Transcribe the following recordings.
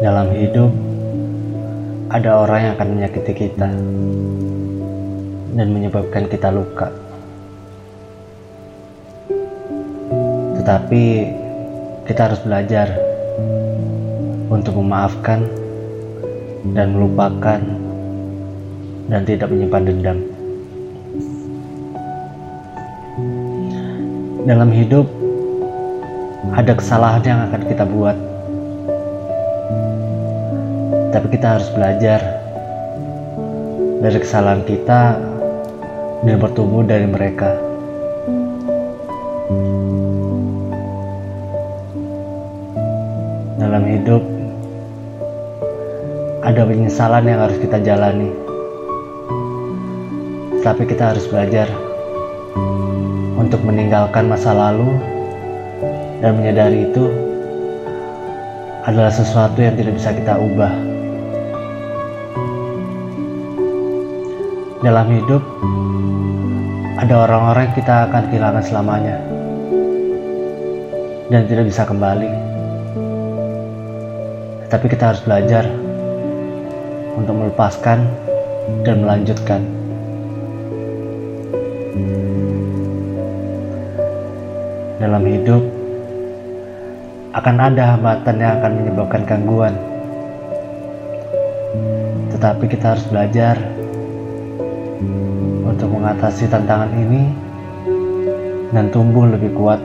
Dalam hidup, ada orang yang akan menyakiti kita dan menyebabkan kita luka. Tetapi kita harus belajar untuk memaafkan dan melupakan dan tidak menyimpan dendam. Dalam hidup, ada kesalahan yang akan kita buat tapi kita harus belajar dari kesalahan kita dan bertumbuh dari mereka. Dalam hidup, ada penyesalan yang harus kita jalani, tapi kita harus belajar untuk meninggalkan masa lalu dan menyadari itu adalah sesuatu yang tidak bisa kita ubah. Dalam hidup, ada orang-orang yang kita akan kehilangan selamanya dan tidak bisa kembali. Tapi kita harus belajar untuk melepaskan dan melanjutkan. Dalam hidup, akan ada hambatan yang akan menyebabkan gangguan. Tetapi kita harus belajar untuk mengatasi tantangan ini dan tumbuh lebih kuat.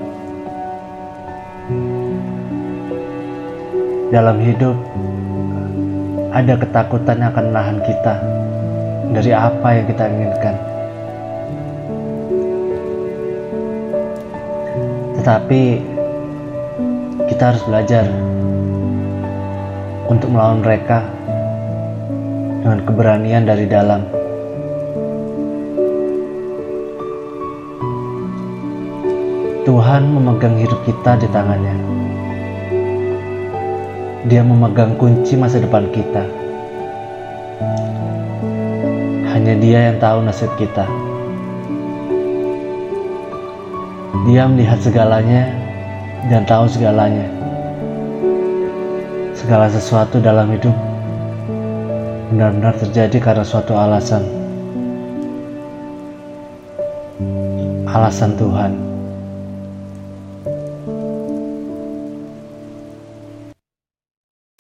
Dalam hidup, ada ketakutan yang akan menahan kita dari apa yang kita inginkan. Tetapi kita harus belajar untuk melawan mereka dengan keberanian dari dalam. Tuhan memegang hidup kita di tangannya. Dia memegang kunci masa depan kita. Hanya Dia yang tahu nasib kita. Dia melihat segalanya dan tahu segalanya. Segala sesuatu dalam hidup benar-benar terjadi karena suatu alasan. Alasan Tuhan.